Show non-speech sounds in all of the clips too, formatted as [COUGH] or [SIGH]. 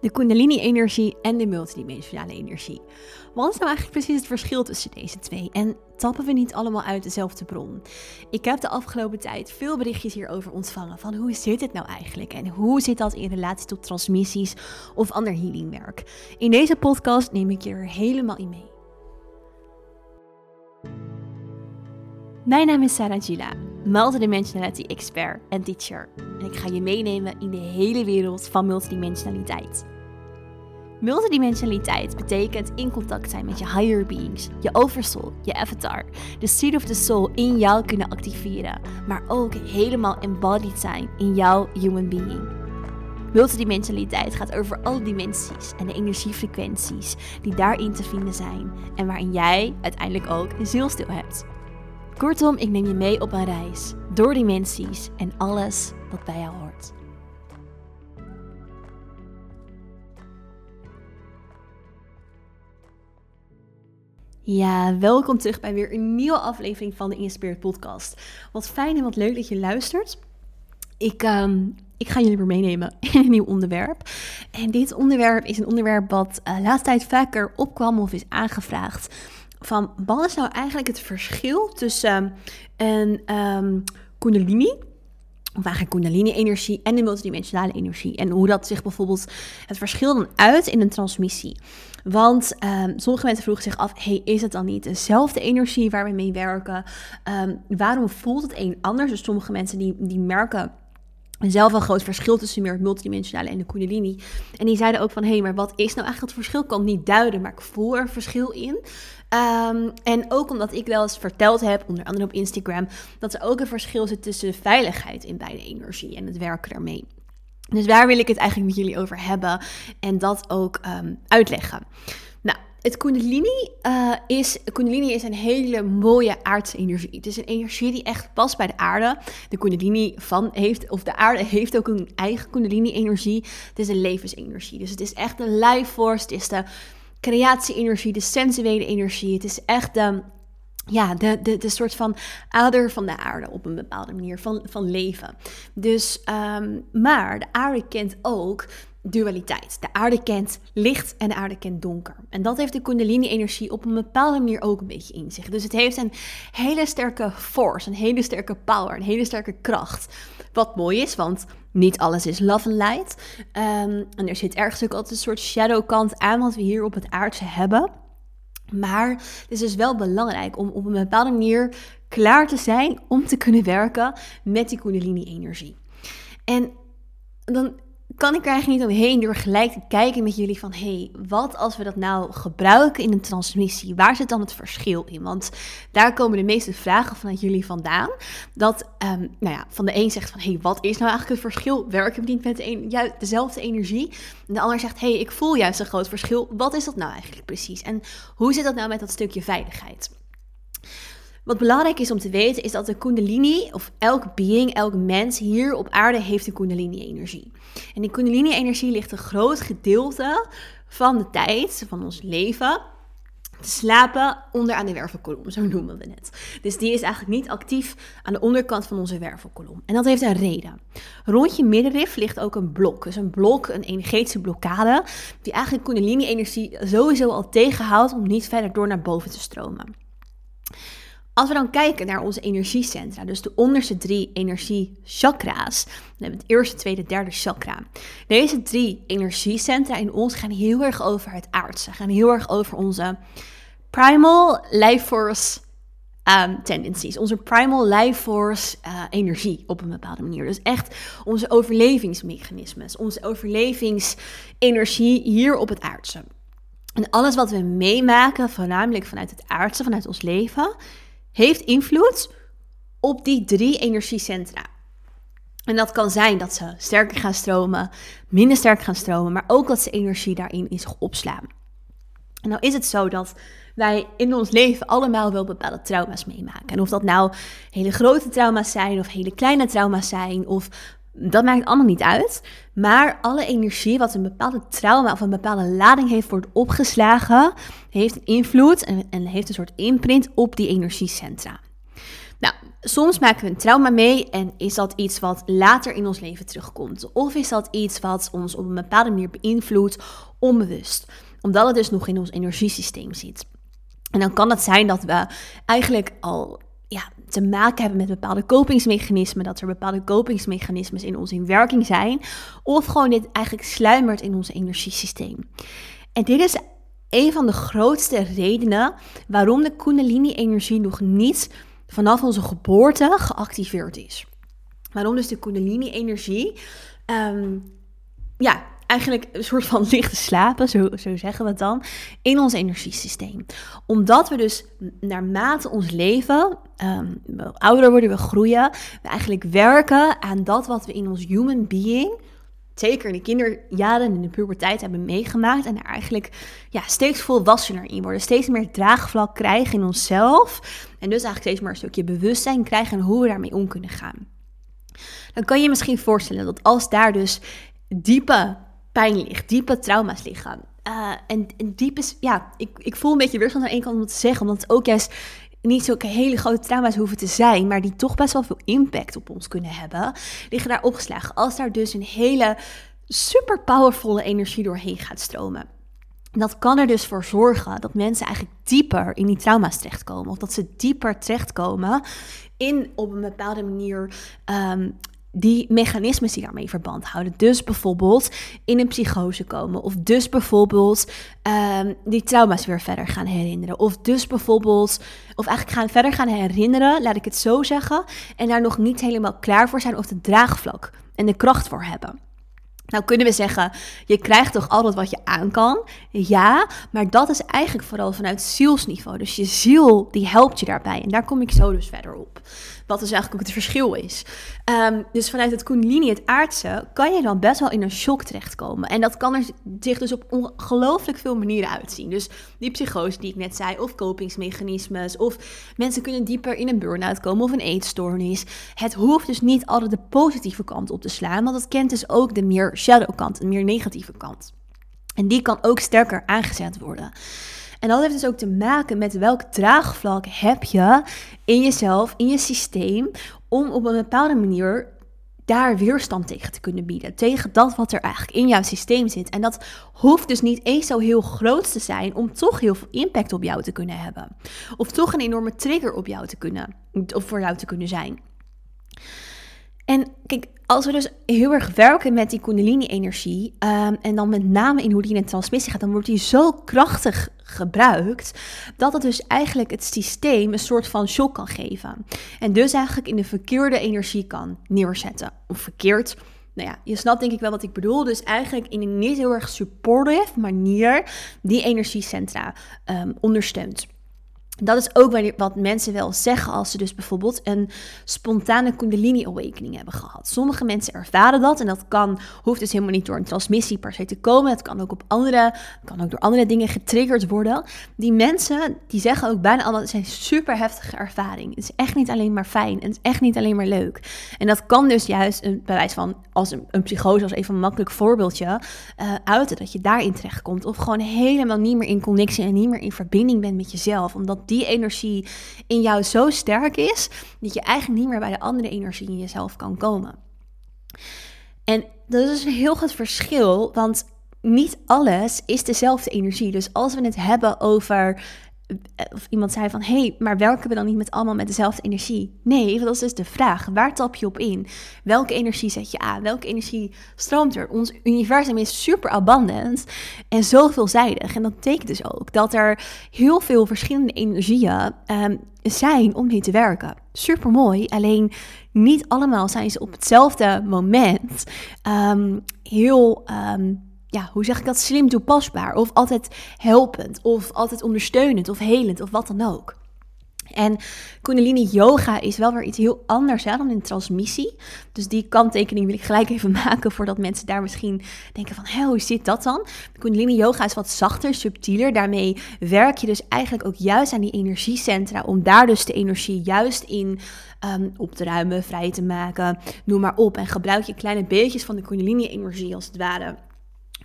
de Kundalini-energie en de multidimensionale energie. Wat is nou eigenlijk precies het verschil tussen deze twee? En tappen we niet allemaal uit dezelfde bron? Ik heb de afgelopen tijd veel berichtjes hierover ontvangen van hoe zit het nou eigenlijk en hoe zit dat in relatie tot transmissies of ander healingwerk. In deze podcast neem ik je er helemaal in mee. Mijn naam is Sarah Gila, multidimensionality expert en teacher. En ik ga je meenemen in de hele wereld van multidimensionaliteit. Multidimensionaliteit betekent in contact zijn met je higher beings, je oversoul, je avatar, de seed of the soul in jou kunnen activeren, maar ook helemaal embodied zijn in jouw human being. Multidimensionaliteit gaat over alle dimensies en de energiefrequenties die daarin te vinden zijn en waarin jij uiteindelijk ook een zielstil hebt. Kortom, ik neem je mee op een reis door dimensies en alles wat bij jou hoort. Ja, welkom terug bij weer een nieuwe aflevering van de Inspired Podcast. Wat fijn en wat leuk dat je luistert. Ik, um, ik ga jullie weer meenemen [LAUGHS] in een nieuw onderwerp. En dit onderwerp is een onderwerp wat uh, laatst tijd vaker opkwam of is aangevraagd van wat is nou eigenlijk het verschil tussen een um, kundalini, of eigenlijk kundalini-energie en de multidimensionale energie. En hoe dat zich bijvoorbeeld, het verschil dan uit in een transmissie. Want um, sommige mensen vroegen zich af, hey, is het dan niet dezelfde energie waar we mee werken? Um, waarom voelt het een anders? Dus sommige mensen die, die merken zelf een groot verschil tussen meer het multidimensionale en de kundalini. En die zeiden ook van, hé, hey, maar wat is nou eigenlijk het verschil? Ik kan het niet duiden, maar ik voel er verschil in. Um, en ook omdat ik wel eens verteld heb, onder andere op Instagram, dat er ook een verschil zit tussen veiligheid in beide energie en het werken daarmee. Dus daar wil ik het eigenlijk met jullie over hebben en dat ook um, uitleggen. Nou, het Kundalini, uh, is, Kundalini is een hele mooie aardse energie. Het is een energie die echt past bij de aarde. De Kundalini van heeft, of de aarde heeft ook een eigen Kundalini-energie. Het is een levensenergie. Dus het is echt een life force. Het is de creatie-energie, de sensuele energie. Het is echt de, ja, de, de, de soort van ader van de aarde op een bepaalde manier van, van leven. Dus, um, maar de aarde kent ook dualiteit. De aarde kent licht en de aarde kent donker. En dat heeft de Kundalini-energie op een bepaalde manier ook een beetje in zich. Dus het heeft een hele sterke force, een hele sterke power, een hele sterke kracht. Wat mooi is, want niet alles is love and light. Um, en er zit ergens ook altijd een soort shadow kant aan wat we hier op het aardse hebben. Maar het is dus wel belangrijk om op een bepaalde manier klaar te zijn om te kunnen werken met die Kundalini-energie. En dan kan ik er eigenlijk niet omheen door gelijk te kijken met jullie van... hey, wat als we dat nou gebruiken in een transmissie? Waar zit dan het verschil in? Want daar komen de meeste vragen vanuit jullie vandaan. Dat, um, nou ja, van de een zegt van... hey, wat is nou eigenlijk het verschil? Werken we niet met dezelfde energie? En de ander zegt, hey, ik voel juist een groot verschil. Wat is dat nou eigenlijk precies? En hoe zit dat nou met dat stukje veiligheid? Wat belangrijk is om te weten is dat de kundalini, of elk being, elk mens hier op aarde heeft een kundalini-energie. En die kundalini-energie ligt een groot gedeelte van de tijd, van ons leven, te slapen onder aan de wervelkolom, zo noemen we het. Dus die is eigenlijk niet actief aan de onderkant van onze wervelkolom. En dat heeft een reden. Rond je middenrif ligt ook een blok. Dus een blok, een energetische blokkade, die eigenlijk kundalini-energie sowieso al tegenhoudt om niet verder door naar boven te stromen. Als we dan kijken naar onze energiecentra, dus de onderste drie energiechakra's, dan hebben we het eerste, tweede, derde chakra. Deze drie energiecentra in ons gaan heel erg over het aardse, gaan heel erg over onze primal life force um, tendencies, onze primal life force uh, energie op een bepaalde manier. Dus echt onze overlevingsmechanismes, onze overlevingsenergie hier op het aardse. En alles wat we meemaken, voornamelijk vanuit het aardse, vanuit ons leven, heeft invloed op die drie energiecentra. En dat kan zijn dat ze sterker gaan stromen, minder sterk gaan stromen, maar ook dat ze energie daarin in zich opslaan. En nou is het zo dat wij in ons leven allemaal wel bepaalde trauma's meemaken. En of dat nou hele grote trauma's zijn of hele kleine trauma's zijn of dat maakt allemaal niet uit. Maar alle energie wat een bepaalde trauma of een bepaalde lading heeft, wordt opgeslagen, heeft invloed en, en heeft een soort imprint op die energiecentra. Nou, soms maken we een trauma mee en is dat iets wat later in ons leven terugkomt. Of is dat iets wat ons op een bepaalde manier beïnvloedt, onbewust. Omdat het dus nog in ons energiesysteem zit. En dan kan het zijn dat we eigenlijk al te maken hebben met bepaalde kopingsmechanismen, dat er bepaalde kopingsmechanismes in ons in werking zijn, of gewoon dit eigenlijk sluimert in ons energiesysteem. En dit is een van de grootste redenen waarom de Kundalini-energie nog niet vanaf onze geboorte geactiveerd is. Waarom dus de Kundalini-energie ehm, ja, eigenlijk een soort van [LAUGHS] lichte slapen, zo, zo zeggen we het dan, in ons energiesysteem. Omdat we dus naarmate ons leven, we ouder worden, we groeien, we eigenlijk werken aan dat wat we in ons human being, zeker in de kinderjaren en in de puberteit hebben meegemaakt. En er eigenlijk ja, steeds volwassener in worden. Steeds meer draagvlak krijgen in onszelf. En dus eigenlijk steeds meer een stukje bewustzijn krijgen en hoe we daarmee om kunnen gaan. Dan kan je je misschien voorstellen dat als daar dus diepe pijn ligt, diepe trauma's liggen. Uh, en, en diep is, ja, ik, ik voel een beetje weerstand aan één kant om te zeggen, omdat het ook juist niet zulke hele grote trauma's hoeven te zijn, maar die toch best wel veel impact op ons kunnen hebben, liggen daar opgeslagen. Als daar dus een hele super powervolle energie doorheen gaat stromen. Dat kan er dus voor zorgen dat mensen eigenlijk dieper in die trauma's terechtkomen. Of dat ze dieper terechtkomen in op een bepaalde manier um, die mechanismes die daarmee verband houden. Dus bijvoorbeeld in een psychose komen. Of dus bijvoorbeeld um, die trauma's weer verder gaan herinneren. Of dus bijvoorbeeld, of eigenlijk gaan verder gaan herinneren, laat ik het zo zeggen. En daar nog niet helemaal klaar voor zijn of de draagvlak en de kracht voor hebben. Nou kunnen we zeggen, je krijgt toch altijd wat je aan kan? Ja, maar dat is eigenlijk vooral vanuit zielsniveau. Dus je ziel, die helpt je daarbij. En daar kom ik zo dus verder op. Wat dus eigenlijk ook het verschil is. Um, dus vanuit het Kundalini, het aardse, kan je dan best wel in een shock terechtkomen. En dat kan er zich dus op ongelooflijk veel manieren uitzien. Dus die psychose die ik net zei, of kopingsmechanismes, of mensen kunnen dieper in een burn-out komen of een eetstoornis. Het hoeft dus niet altijd de positieve kant op te slaan, want het kent dus ook de meer shadow kant, een meer negatieve kant. En die kan ook sterker aangezet worden. En dat heeft dus ook te maken met welk draagvlak heb je in jezelf, in je systeem, om op een bepaalde manier daar weerstand tegen te kunnen bieden. Tegen dat wat er eigenlijk in jouw systeem zit. En dat hoeft dus niet eens zo heel groot te zijn om toch heel veel impact op jou te kunnen hebben. Of toch een enorme trigger op jou te kunnen, of voor jou te kunnen zijn. En kijk, als we dus heel erg werken met die Kundalini-energie, um, en dan met name in hoe die in transmissie gaat, dan wordt die zo krachtig gebruikt, dat het dus eigenlijk het systeem een soort van shock kan geven. En dus eigenlijk in de verkeerde energie kan neerzetten. Of verkeerd, nou ja, je snapt denk ik wel wat ik bedoel. Dus eigenlijk in een niet heel erg supportive manier die energiecentra um, ondersteunt. Dat is ook wat mensen wel zeggen als ze dus bijvoorbeeld een spontane Kundalini awakening hebben gehad. Sommige mensen ervaren dat en dat kan, hoeft dus helemaal niet door een transmissie per se te komen. Het kan ook op andere, kan ook door andere dingen getriggerd worden. Die mensen, die zeggen ook bijna allemaal, het zijn super heftige ervaring. Het is echt niet alleen maar fijn en het is echt niet alleen maar leuk. En dat kan dus juist een bewijs van, als een, een psychose, als even een makkelijk voorbeeldje, uh, uiten dat je daarin terechtkomt. Of gewoon helemaal niet meer in connectie en niet meer in verbinding bent met jezelf. Omdat die energie in jou zo sterk is dat je eigenlijk niet meer bij de andere energie in jezelf kan komen. En dat is een heel groot verschil, want niet alles is dezelfde energie. Dus als we het hebben over of iemand zei van, hé, hey, maar werken we dan niet met allemaal met dezelfde energie? Nee, dat is dus de vraag. Waar tap je op in? Welke energie zet je aan? Welke energie stroomt er? Ons universum is super abundant en zo veelzijdig. En dat betekent dus ook dat er heel veel verschillende energieën um, zijn om mee te werken. Super mooi, alleen niet allemaal zijn ze op hetzelfde moment um, heel... Um, ja, hoe zeg ik dat, slim toepasbaar. Of altijd helpend, of altijd ondersteunend, of helend, of wat dan ook. En Kundalini Yoga is wel weer iets heel anders hè, dan in transmissie. Dus die kanttekening wil ik gelijk even [LAUGHS] maken voordat mensen daar misschien denken van, hé, hoe zit dat dan? Kundalini Yoga is wat zachter, subtieler. Daarmee werk je dus eigenlijk ook juist aan die energiecentra om daar dus de energie juist in um, op te ruimen, vrij te maken, noem maar op. En gebruik je kleine beetjes van de Kundalini energie als het ware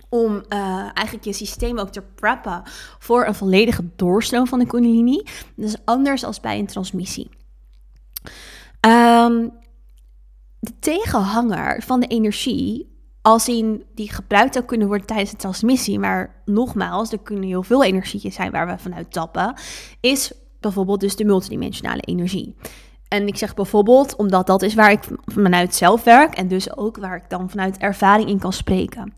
om uh, eigenlijk je systeem ook te preppen voor een volledige doorstroom van de Kundalini. Dat is anders als bij een transmissie. Ehm, de tegenhanger van de energie, als in die gebruikt zou kunnen worden tijdens de transmissie, maar nogmaals, er kunnen heel veel energieën zijn waar we vanuit tappen, is bijvoorbeeld dus de multidimensionale energie. En ik zeg bijvoorbeeld, omdat dat is waar ik vanuit zelf werk en dus ook waar ik dan vanuit ervaring in kan spreken.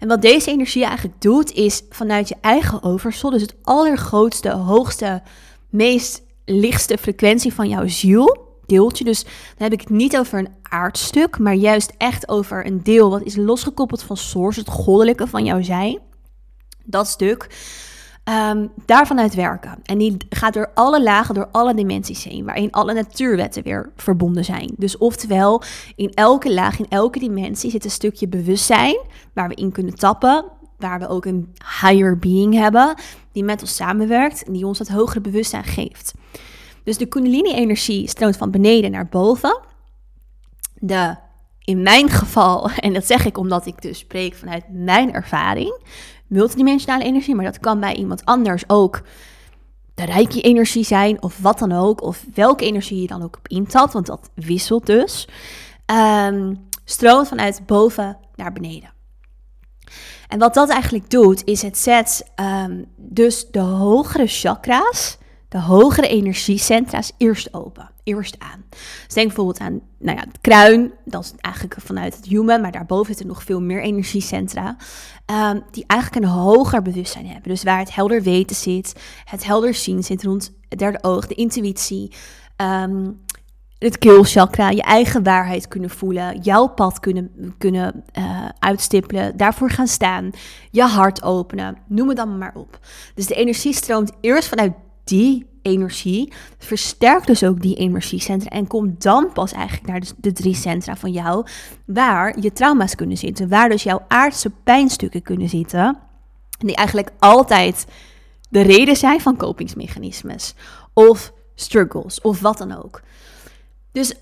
En wat deze energie eigenlijk doet, is vanuit je eigen overstel, dus het allergrootste, hoogste, meest lichtste frequentie van jouw ziel, deeltje. Dus dan heb ik het niet over een aardstuk, maar juist echt over een deel wat is losgekoppeld van source, het goddelijke van jouw zijn. Dat stuk um, daarvan uit werken. En die gaat door alle lagen, door alle dimensies heen, waarin alle natuurwetten weer verbonden zijn. Dus oftewel, in elke laag, in elke dimensie zit een stukje bewustzijn waar we in kunnen tappen, waar we ook een higher being hebben, die met ons samenwerkt en die ons dat hogere bewustzijn geeft. Dus de Kundalini-energie stroomt van beneden naar boven. De, in mijn geval, [LAUGHS] en dat zeg ik omdat ik dus spreek vanuit mijn ervaring, multidimensionale energie, maar dat kan bij iemand anders ook de rijke energie zijn of wat dan ook, of welke energie je dan ook op intapt, want dat wisselt dus, um, stroomt vanuit boven naar beneden. En wat dat eigenlijk doet, is het zet um, dus de hogere chakra's de hogere energiecentra's eerst open, eerst aan. Dus denk bijvoorbeeld aan nou ja, het kruin, dat is eigenlijk vanuit het human, maar daarboven zitten nog veel meer energiecentra, um, die eigenlijk een hoger bewustzijn hebben. Dus waar het helder weten zit, het helder zien zit rond het derde oog, de intuïtie, um, het keelchakra, je eigen waarheid kunnen voelen, jouw pad kunnen, kunnen uh, uitstippelen, daarvoor gaan staan, je hart openen, noem het allemaal maar op. Dus de energie stroomt eerst vanuit die energie versterkt dus ook die energiecentra en komt dan pas eigenlijk naar de, drie centra van jou, waar je trauma's kunnen zitten, waar dus jouw aardse pijnstukken kunnen zitten, die eigenlijk altijd de reden zijn van kopingsmechanismes of struggles of wat dan ook. Dus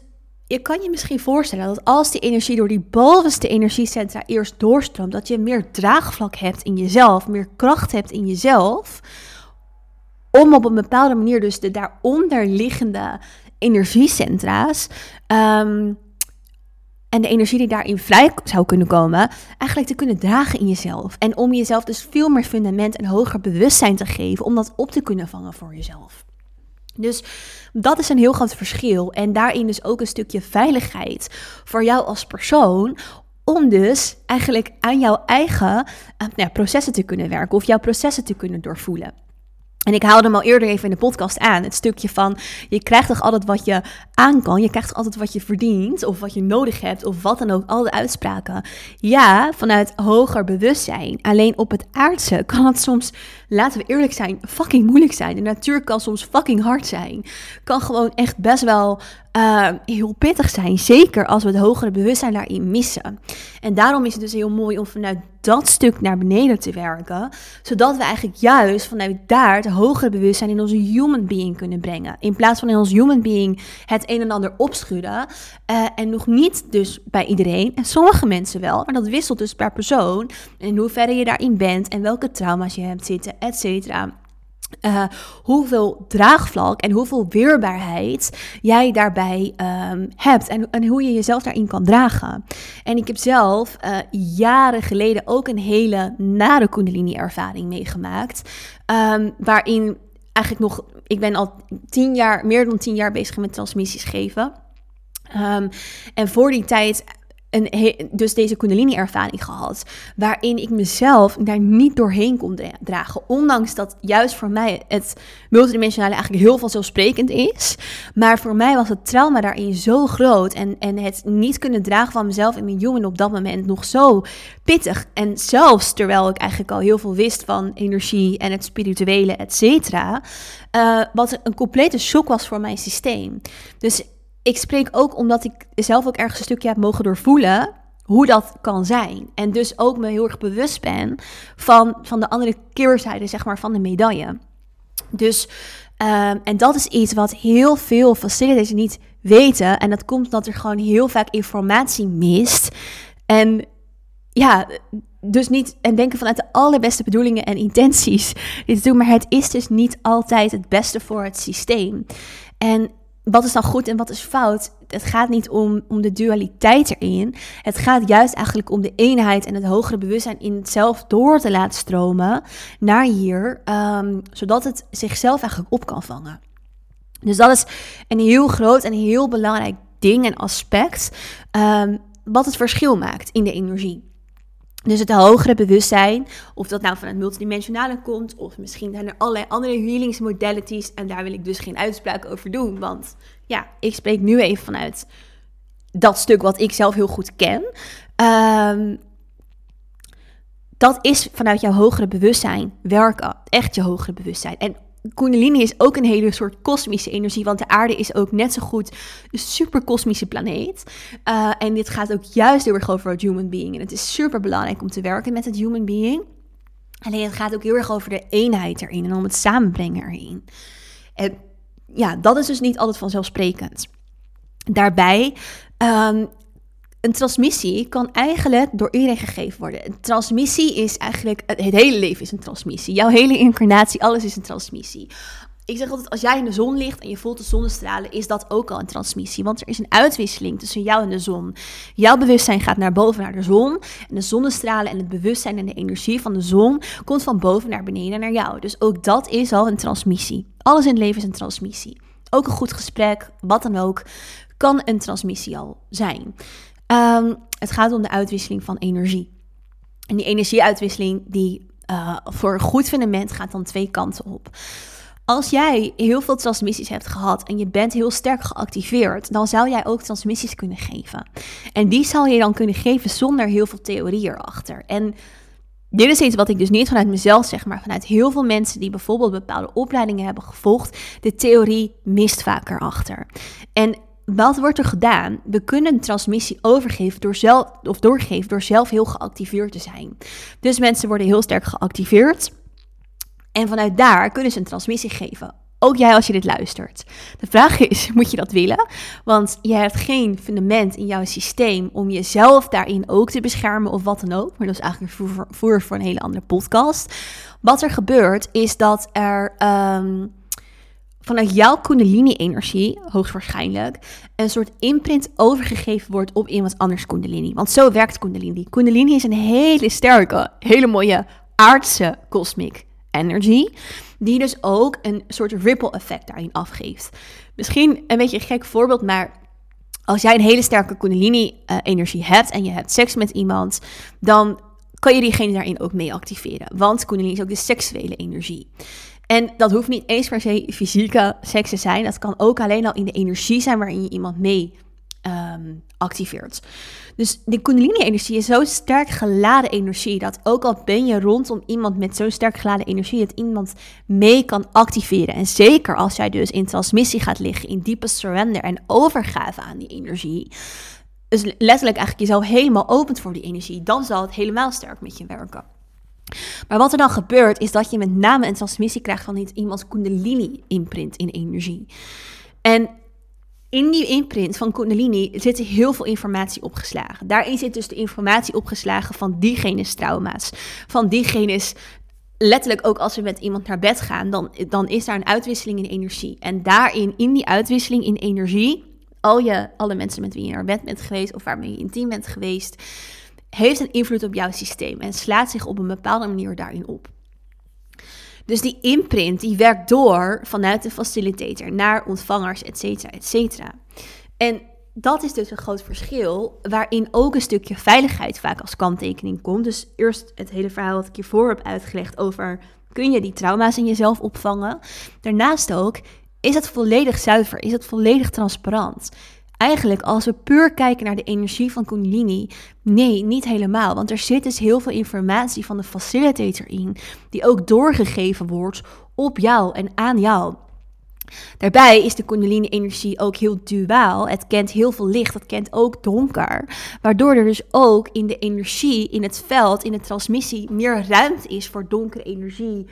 je kan je misschien voorstellen dat als die energie door die bovenste energiecentra eerst doorstroomt, dat je meer draagvlak hebt in jezelf, meer kracht hebt in jezelf, om op een bepaalde manier dus de daaronderliggende energiecentra's um, en de energie die daarin vrij zou kunnen komen, eigenlijk te kunnen dragen in jezelf. En om jezelf dus veel meer fundament en hoger bewustzijn te geven om dat op te kunnen vangen voor jezelf. Dus dat is een heel groot verschil. En daarin dus ook een stukje veiligheid voor jou als persoon. Om dus eigenlijk aan jouw eigen uh, nou, processen te kunnen werken of jouw processen te kunnen doorvoelen. En ik haalde hem al eerder even in de podcast aan. Het stukje van je krijgt toch altijd wat je aan kan. Je krijgt toch altijd wat je verdient. Of wat je nodig hebt. Of wat dan ook. Al de uitspraken. Ja, vanuit hoger bewustzijn. Alleen op het aardse [LAUGHS] kan het soms, laten we eerlijk zijn, fucking moeilijk zijn. De natuur kan soms fucking hard zijn. Kan gewoon echt best wel uh, heel pittig zijn. Zeker als we het hogere bewustzijn daarin missen. En daarom is het dus heel mooi om vanuit dat stuk naar beneden te werken. Zodat we eigenlijk juist vanuit daar het hogere bewustzijn in onze human being kunnen brengen. In plaats van in ons human being het een en ander opschudden. Uh, en nog niet dus bij iedereen. En sommige mensen wel. Maar dat wisselt dus per persoon. En in hoeverre je daarin bent. En welke trauma's je hebt zitten, et cetera. Uh, hoeveel draagvlak en hoeveel weerbaarheid jij daarbij um, hebt en, en, hoe je jezelf daarin kan dragen. En ik heb zelf uh, jaren geleden ook een hele nare Kundalini-ervaring meegemaakt, um, waarin eigenlijk nog, ik ben al tien jaar, meer dan tien jaar bezig met transmissies geven. Um, en voor die tijd een, dus deze Kundalini-ervaring gehad. Waarin ik mezelf daar niet doorheen kon dragen. Ondanks dat juist voor mij het multidimensionale eigenlijk heel vanzelfsprekend is. Maar voor mij was het trauma daarin zo groot. En, en het niet kunnen dragen van mezelf en mijn jongen op dat moment nog zo pittig. En zelfs terwijl ik eigenlijk al heel veel wist van energie en het spirituele, et cetera. Uh, wat een complete shock was voor mijn systeem. Dus ik spreek ook omdat ik zelf ook ergens een stukje heb mogen doorvoelen hoe dat kan zijn. En dus ook me heel erg bewust ben van, van de andere keerzijde, zeg maar, van de medaille. Dus, um, en dat is iets wat heel veel facilitators niet weten. En dat komt omdat er gewoon heel vaak informatie mist. En ja, dus niet en denken vanuit de allerbeste bedoelingen en intenties [LAUGHS] dit doen, maar het is dus niet altijd het beste voor het systeem. En wat is dan goed en wat is fout? Het gaat niet om, om de dualiteit erin. Het gaat juist eigenlijk om de eenheid en het hogere bewustzijn in het zelf door te laten stromen naar hier, ehm, zodat het zichzelf eigenlijk op kan vangen. Dus dat is een heel groot en heel belangrijk ding en aspect, um, wat het verschil maakt in de energie. Dus het hogere bewustzijn, of dat nou van het multidimensionale komt, of misschien zijn er allerlei andere healingsmodalities. En daar wil ik dus geen uitspraak over doen, want ja, ik spreek nu even vanuit dat stuk wat ik zelf heel goed ken. Um, dat is vanuit jouw hogere bewustzijn werken, echt je hogere bewustzijn. En Kundalini is ook een hele soort kosmische energie, want de aarde is ook net zo goed een super kosmische planeet. Uh, en dit gaat ook juist heel erg over het human being. En het is super belangrijk om te werken met het human being. Alleen het gaat ook heel erg over de eenheid erin en om het samenbrengen erin. En ja, dat is dus niet altijd vanzelfsprekend. Daarbij um, een transmissie kan eigenlijk door iedereen gegeven worden. Een transmissie is eigenlijk, het hele leven is een transmissie. Jouw hele incarnatie, alles is een transmissie. Ik zeg altijd, als jij in de zon ligt en je voelt de zonnestralen, is dat ook al een transmissie. Want er is een uitwisseling tussen jou en de zon. Jouw bewustzijn gaat naar boven naar de zon. En de zonnestralen en het bewustzijn en de energie van de zon komt van boven naar beneden naar jou. Dus ook dat is al een transmissie. Alles in het leven is een transmissie. Ook een goed gesprek, wat dan ook, kan een transmissie al zijn. Um, het gaat om de uitwisseling van energie. En die energieuitwisseling die uh, voor een goed fundament gaat dan twee kanten op. Als jij heel veel transmissies hebt gehad en je bent heel sterk geactiveerd, dan zou jij ook transmissies kunnen geven. En die zal je dan kunnen geven zonder heel veel theorie erachter. En dit is iets wat ik dus niet vanuit mezelf zeg, maar vanuit heel veel mensen die bijvoorbeeld bepaalde opleidingen hebben gevolgd. De theorie mist vaker achter. En wat wordt er gedaan? We kunnen transmissie overgeven door zelf, of doorgeven door zelf heel geactiveerd te zijn. Dus mensen worden heel sterk geactiveerd. En vanuit daar kunnen ze een transmissie geven. Ook jij als je dit luistert. De vraag is, [LAUGHS] moet je dat willen? Want je hebt geen fundament in jouw systeem om jezelf daarin ook te beschermen of wat dan ook. Maar dat is eigenlijk een voer voor een hele andere podcast. Wat er gebeurt is dat er... Um, vanuit jouw kundalini-energie, hoogstwaarschijnlijk, een soort imprint overgegeven wordt op iemand anders kundalini. Want zo werkt kundalini. Kundalini is een hele sterke, hele mooie aardse cosmic energy, die dus ook een soort ripple effect daarin afgeeft. Misschien een beetje een gek voorbeeld, maar als jij een hele sterke kundalini-energie hebt en je hebt seks met iemand, dan kan je diegene daarin ook mee activeren. Want kundalini is ook de seksuele energie. En dat hoeft niet eens per se fysieke seks te zijn. Dat kan ook alleen al in de energie zijn waarin je iemand mee ehm, activeert. Dus de Kundalini-energie is zo sterk geladen energie dat ook al ben je rondom iemand met zo sterk geladen energie, dat iemand mee kan activeren. En zeker als jij dus in transmissie gaat liggen, in diepe surrender en overgave aan die energie. Dus letterlijk eigenlijk jezelf helemaal opent voor die energie, dan zal het helemaal sterk met je werken. Maar wat er dan gebeurt, is dat je met name een transmissie krijgt van iets, iemands Kundalini-imprint in energie. En in die imprint van Kundalini zit heel veel informatie opgeslagen. Daarin zit dus de informatie opgeslagen van diegene's trauma's. Van diegene's, letterlijk ook als we met iemand naar bed gaan, dan, dan is daar een uitwisseling in energie. En daarin, in die uitwisseling in energie, al je, alle mensen met wie je naar bed bent geweest of waarmee je intiem bent geweest, heeft een invloed op jouw systeem en slaat zich op een bepaalde manier daarin op. Dus die imprint die werkt door vanuit de facilitator naar ontvangers, et cetera, et cetera. En dat is dus een groot verschil, waarin ook een stukje veiligheid vaak als kanttekening komt. Dus eerst het hele verhaal wat ik hiervoor heb uitgelegd over kun je die trauma's in jezelf opvangen. Daarnaast ook, is het volledig zuiver? Is het volledig transparant? Eigenlijk, als we puur kijken naar de energie van Kundalini, nee, niet helemaal. Want er zit dus heel veel informatie van de facilitator in, die ook doorgegeven wordt op jou en aan jou. Daarbij is de Kundalini-energie ook heel duaal. Het kent heel veel licht, het kent ook donker. Waardoor er dus ook in de energie, in het veld, in de transmissie meer ruimte is voor donkere energie,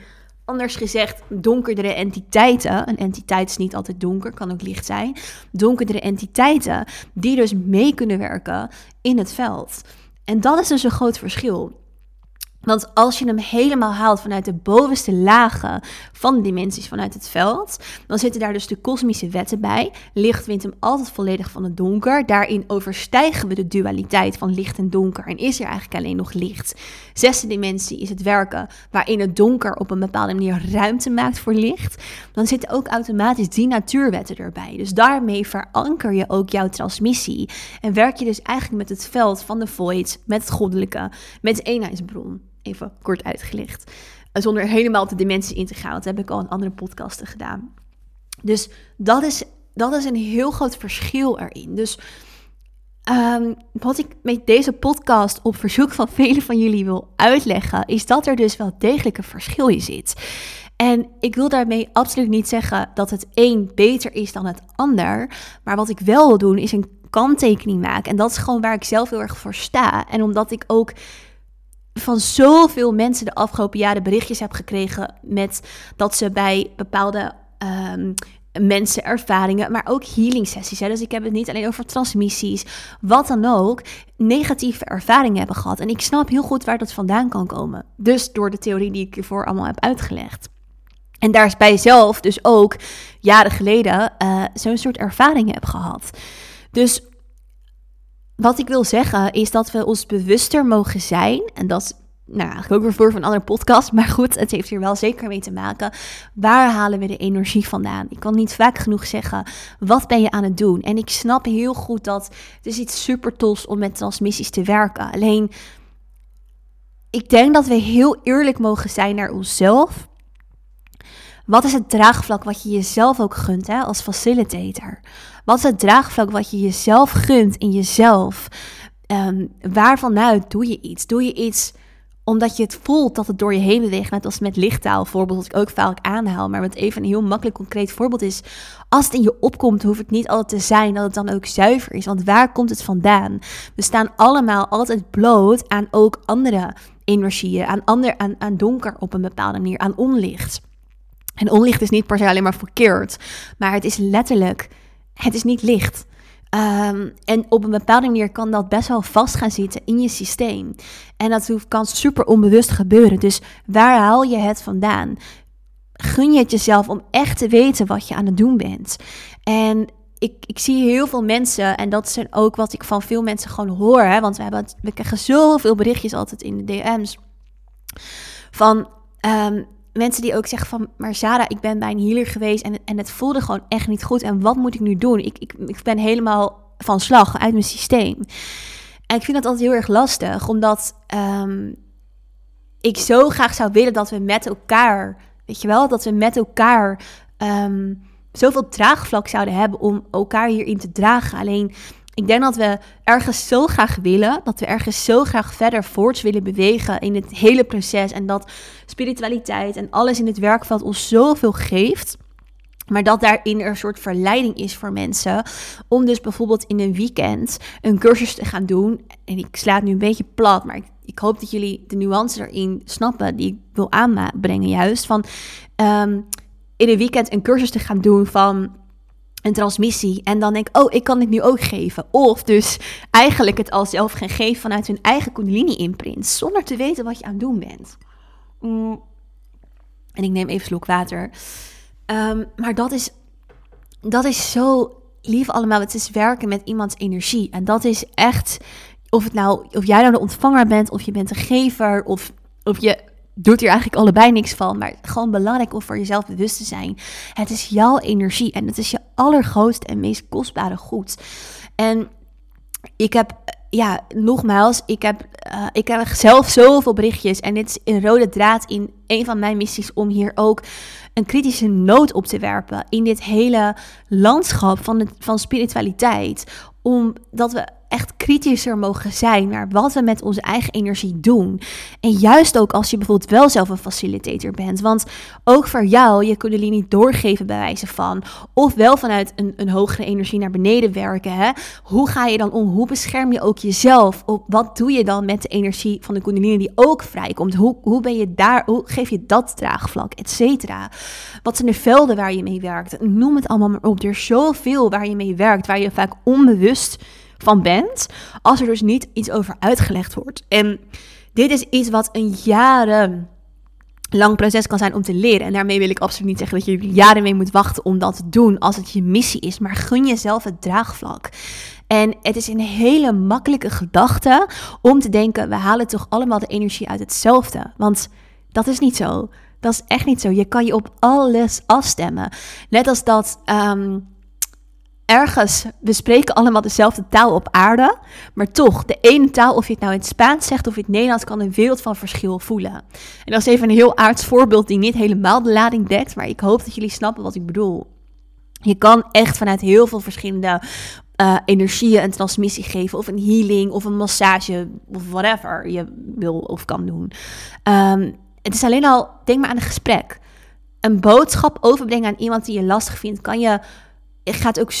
Anders gezegd, donkerdere entiteiten. Een entiteit is niet altijd donker, kan ook licht zijn. Donkerdere entiteiten die dus mee kunnen werken in het veld. En dat is dus een groot verschil. Want als je hem helemaal haalt vanuit de bovenste lagen van dimensies vanuit het veld, dan zitten daar dus de kosmische wetten bij. Licht wint hem altijd volledig van het donker. Daarin overstijgen we de dualiteit van licht en donker en is er eigenlijk alleen nog licht. Zesde dimensie is het werken waarin het donker op een bepaalde manier ruimte maakt voor licht. Dan zitten ook automatisch die natuurwetten erbij. Dus daarmee veranker je ook jouw transmissie en werk je dus eigenlijk met het veld van de void, met het goddelijke, met eenheidsbron even kort uitgelicht. Zonder helemaal de dimensie in te gaan. Dat heb ik al in andere podcasten gedaan. Dus dat is, dat is een heel groot verschil erin. Dus um, wat ik met deze podcast op verzoek van velen van jullie wil uitleggen, is dat er dus wel degelijk een verschil in zit. En ik wil daarmee absoluut niet zeggen dat het een beter is dan het ander. Maar wat ik wel wil doen, is een kanttekening maken. En dat is gewoon waar ik zelf heel erg voor sta. En omdat ik ook van zoveel mensen de afgelopen jaren berichtjes heb gekregen met dat ze bij bepaalde um, mensen ervaringen, maar ook healing sessies. Hè. Dus ik heb het niet alleen over transmissies, wat dan ook, negatieve ervaringen hebben gehad. En ik snap heel goed waar dat vandaan kan komen. Dus door de theorie die ik hiervoor allemaal heb uitgelegd. En daar is bij zelf dus ook jaren geleden uh, zo'n soort ervaringen heb gehad. Dus wat ik wil zeggen is dat we ons bewuster mogen zijn. En dat nou, eigenlijk ook weer voor van een andere podcast. Maar goed, het heeft hier wel zeker mee te maken. Waar halen we de energie vandaan? Ik kan niet vaak genoeg zeggen, wat ben je aan het doen? En ik snap heel goed dat het is iets super tofs om met transmissies te werken. Alleen, ik denk dat we heel eerlijk mogen zijn naar onszelf. Wat is het draagvlak wat je jezelf ook gunt hè, als facilitator? Wat is het draagvlak wat je jezelf gunt in jezelf? Um, waarvanuit doe je iets? Doe je iets omdat je het voelt dat het door je heen beweegt. Net als met lichttaal, voorbeeld, dat ik ook vaak aanhaal. Maar met even een heel makkelijk concreet voorbeeld is. Als het in je opkomt, hoeft het niet altijd te zijn dat het dan ook zuiver is. Want waar komt het vandaan? We staan allemaal altijd bloot aan ook andere energieën. Aan, ander, aan, aan donker op een bepaalde manier, aan onlicht. En onlicht is niet per se alleen maar verkeerd. Maar het is letterlijk het is niet licht. Um, en op een bepaalde manier kan dat best wel vast gaan zitten in je systeem. En dat kan super onbewust gebeuren. Dus waar haal je het vandaan? Gun je het jezelf om echt te weten wat je aan het doen bent. En ik, ik zie heel veel mensen, en dat is ook wat ik van veel mensen gewoon hoor. Hè, want we, hebben, we krijgen zoveel berichtjes altijd in de DM's. Van um, mensen die ook zeggen van, maar Zara, ik ben bij een healer geweest en, en het voelde gewoon echt niet goed. En wat moet ik nu doen? Ik, ik, ik ben helemaal van slag uit mijn systeem. En ik vind dat altijd heel erg lastig, omdat um, ik zo graag zou willen dat we met elkaar, weet je wel, dat we met elkaar um, zoveel draagvlak zouden hebben om elkaar hierin te dragen. Alleen ik denk dat we ergens zo graag willen, dat we ergens zo graag verder voorts willen bewegen in het hele proces. En dat spiritualiteit en alles in het werkveld ons zoveel geeft. Maar dat daarin er een soort verleiding is voor mensen. Om dus bijvoorbeeld in een weekend een cursus te gaan doen. En ik sla nu een beetje plat, maar ik, hoop dat jullie de nuance erin snappen die ik wil aanbrengen. Juist van um, in een weekend een cursus te gaan doen van een transmissie. En dan denk ik, oh, ik kan dit nu ook geven. Of dus eigenlijk het al zelf gaan geven vanuit hun eigen kundalini-imprint. Zonder te weten wat je aan het doen bent. Mm. En ik neem even slok water. Um, maar dat is, dat is zo lief allemaal. Het is werken met iemands energie. En dat is echt, of, het nou, of jij nou de ontvanger bent, of je bent de gever, of, of je doet hier eigenlijk allebei niks van. Maar gewoon belangrijk om voor jezelf bewust te zijn. Het is jouw energie en het is je allergrootste en meest kostbare goed. En ik heb, ja, nogmaals, ik heb, uh, ik heb zelf zoveel berichtjes. En dit is een rode draad in een van mijn missies om hier ook een kritische noot op te werpen. In dit hele landschap van, van spiritualiteit. Omdat we echt kritischer mogen zijn naar wat we met onze eigen energie doen. En juist ook als je bijvoorbeeld wel zelf een facilitator bent. Want ook voor jou, je niet doorgeven bij wijze van. Of wel vanuit een, een hogere energie naar beneden werken. Hè? Hoe ga je dan om? Hoe bescherm je ook jezelf? Op wat doe je dan met de energie van de kundalini die ook vrijkomt? Hoe, hoe ben je daar? Hoe geef je dat draagvlak, et cetera? Wat zijn de velden waar je mee werkt? Noem het allemaal maar op. Er is zoveel waar je mee werkt, waar je vaak onbewust van bent, als er dus niet iets over uitgelegd wordt. En dit is iets wat een jaren lang proces kan zijn om te leren. En daarmee wil ik absoluut niet zeggen dat je jaren mee moet wachten om dat te doen als het je missie is. Maar gun jezelf het draagvlak. En het is een hele makkelijke gedachte om te denken: we halen toch allemaal de energie uit hetzelfde. Want dat is niet zo. Dat is echt niet zo. Je kan je op alles afstemmen. Net als dat. Ehm, ergens, we spreken allemaal dezelfde taal op aarde, maar toch, de ene taal, of je het nou in het Spaans zegt of in het Nederlands, kan een wereld van verschil voelen. En dat is even een heel aards voorbeeld die niet helemaal de lading dekt, maar ik hoop dat jullie snappen wat ik bedoel. Je kan echt vanuit heel veel verschillende uh, energieën een transmissie geven, of een healing, of een massage, of whatever je wil of kan doen. Um, het is alleen al, denk maar aan een gesprek. Een boodschap overbrengen aan iemand die je lastig vindt, kan je, gaat ook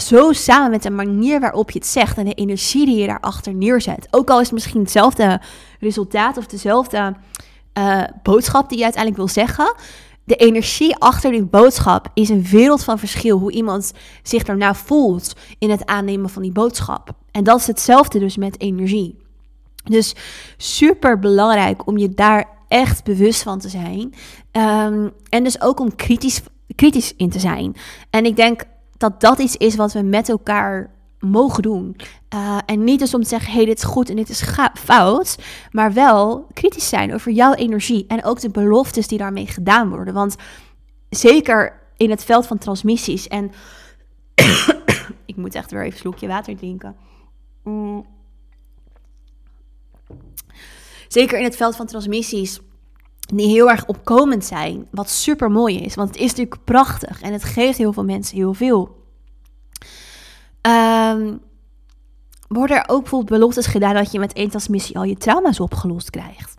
zo samen met de manier waarop je het zegt en de energie die je daarachter neerzet. Ook al is het misschien hetzelfde resultaat of dezelfde uh, boodschap die je uiteindelijk wil zeggen. De energie achter die boodschap is een wereld van verschil. Hoe iemand zich daarna voelt in het aannemen van die boodschap. En dat is hetzelfde dus met energie. Dus super belangrijk om je daar echt bewust van te zijn. Um, en dus ook om kritisch, kritisch in te zijn. En ik denk dat dat iets is wat we met elkaar mogen doen. Uh, en niet dus om te zeggen, hey, dit is goed en dit is fout. Maar wel kritisch zijn over jouw energie. En ook de beloftes die daarmee gedaan worden. Want zeker in het veld van transmissies. En [COUGHS] ik moet echt weer even een slokje water drinken. Mm. Zeker in het veld van transmissies die heel erg opkomend zijn. Wat super mooi is, want het is natuurlijk prachtig en het geeft heel veel mensen heel veel. Um, worden er ook bijvoorbeeld beloftes gedaan dat je met één transmissie al je trauma's opgelost krijgt?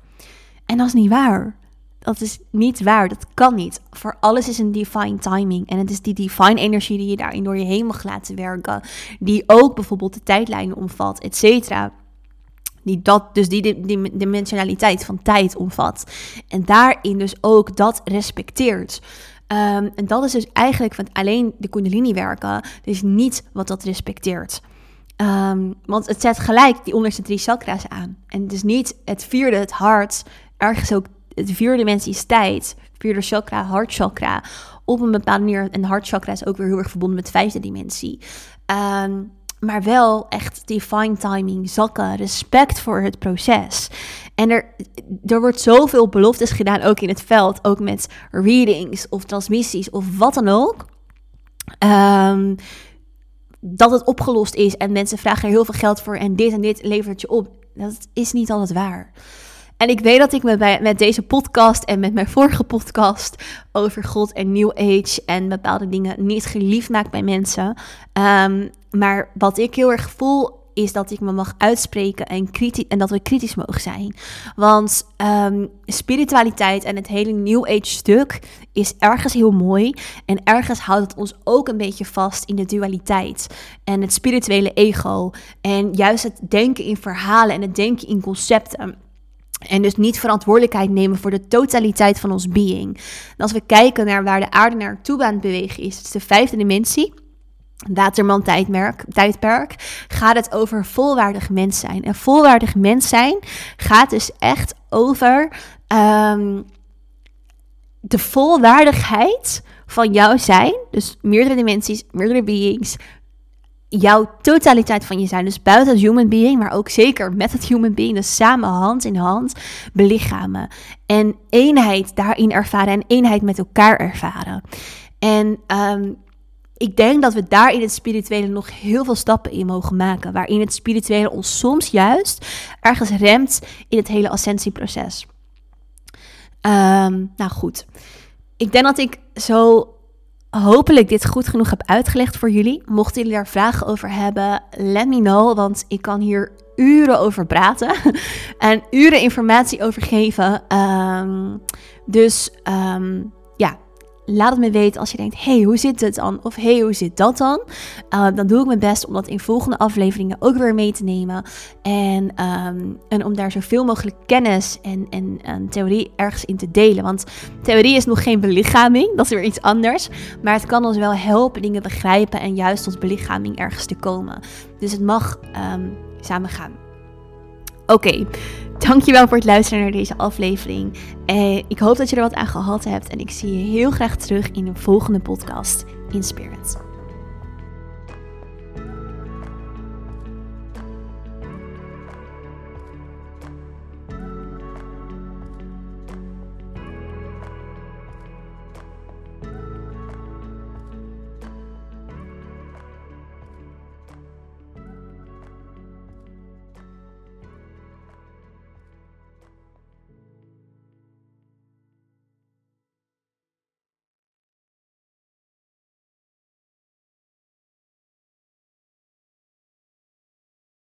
En dat is niet waar. Dat is niet waar. Dat kan niet. Voor alles is een divine timing. En het is die divine energie die je daarin door je heen mag laten werken. Die ook bijvoorbeeld de tijdlijnen omvat, et cetera die dat, dus die, dimensionaliteit van tijd omvat. En daarin dus ook dat respecteert. Um, en dat is dus eigenlijk van alleen de kundalini werken, dus niet wat dat respecteert. Um, want het zet gelijk die onderste drie chakra's aan. En het is niet het vierde, het hart, ergens ook het vierde dimensie is tijd, vierde chakra, hartchakra, op een bepaalde manier. En hartchakra is ook weer heel erg verbonden met de vijfde dimensie. Um, maar wel echt divine timing, zakken, respect voor het proces. En er, er wordt zoveel beloftes gedaan, ook in het veld, ook met readings of transmissies of wat dan ook. Um, dat het opgelost is en mensen vragen er heel veel geld voor en dit en dit levert je op. Dat is niet altijd waar. En ik weet dat ik me bij, met deze podcast en met mijn vorige podcast over God en New Age en bepaalde dingen niet geliefd maak bij mensen. Um, maar wat ik heel erg voel is dat ik me mag uitspreken en, en dat we kritisch mogen zijn. Want um, spiritualiteit en het hele New Age stuk is ergens heel mooi. En ergens houdt het ons ook een beetje vast in de dualiteit. En het spirituele ego. En juist het denken in verhalen en het denken in concepten. En dus niet verantwoordelijkheid nemen voor de totaliteit van ons being. En als we kijken naar waar de aarde naartoe aan het bewegen is, het is de vijfde dimensie. Waterman tijdperk, tijdperk gaat het over volwaardig mens zijn. En volwaardig mens zijn gaat dus echt over um, de volwaardigheid van jouw zijn. Dus meerdere dimensies, meerdere beings. Jouw totaliteit van je zijn. Dus buiten het human being, maar ook zeker met het human being. Dus samen hand in hand belichamen. En eenheid daarin ervaren en eenheid met elkaar ervaren. En um, ik denk dat we daar in het spirituele nog heel veel stappen in mogen maken. Waarin het spirituele ons soms juist ergens remt in het hele ascensieproces. Um, nou goed. Ik denk dat ik zo hopelijk dit goed genoeg heb uitgelegd voor jullie. Mochten jullie daar vragen over hebben, let me know. Want ik kan hier uren over praten [LAUGHS] en uren informatie over geven. Um, dus ja, laat het me weten als je denkt: hey, hoe zit het dan? Of hey, hoe zit dat dan? Uh, dan doe ik mijn best om dat in volgende afleveringen ook weer mee te nemen. En, um, en om daar zoveel mogelijk kennis en, en, theorie ergens in te delen. Want theorie is nog geen belichaming, dat is weer iets anders. Maar het kan ons wel helpen dingen begrijpen en juist tot belichaming ergens te komen. Dus het mag um, samen gaan. Oké, Dankjewel voor het luisteren naar deze aflevering. Eh, ik hoop dat je er wat aan gehad hebt en ik zie je heel graag terug in een volgende podcast in.